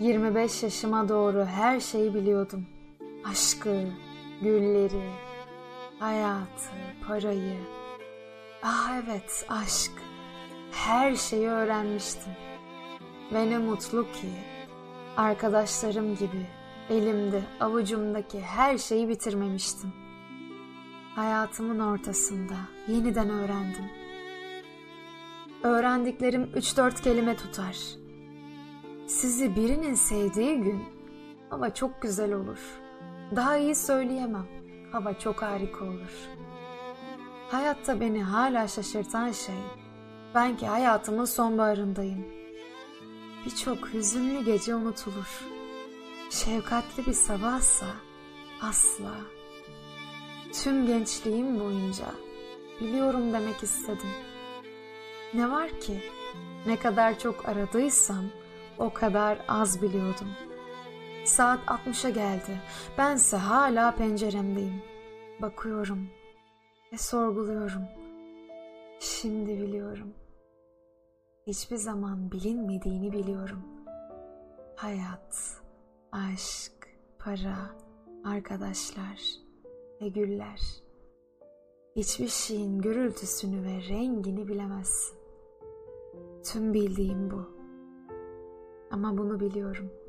25 yaşıma doğru her şeyi biliyordum. Aşkı, gülleri, hayatı, parayı. Ah evet, aşk. Her şeyi öğrenmiştim. Ve ne mutlu ki arkadaşlarım gibi elimde, avucumdaki her şeyi bitirmemiştim. Hayatımın ortasında yeniden öğrendim. Öğrendiklerim 3-4 kelime tutar. Sizi birinin sevdiği gün hava çok güzel olur. Daha iyi söyleyemem. Hava çok harika olur. Hayatta beni hala şaşırtan şey ben ki hayatımın sonbaharındayım. Birçok hüzünlü gece unutulur. Şefkatli bir sabahsa asla. Tüm gençliğim boyunca biliyorum demek istedim. Ne var ki ne kadar çok aradıysam o kadar az biliyordum. Saat 60'a geldi. Bense hala penceremdeyim. Bakıyorum ve sorguluyorum. Şimdi biliyorum. Hiçbir zaman bilinmediğini biliyorum. Hayat, aşk, para, arkadaşlar ve güller. Hiçbir şeyin gürültüsünü ve rengini bilemezsin. Tüm bildiğim bu. Ama bunu biliyorum.''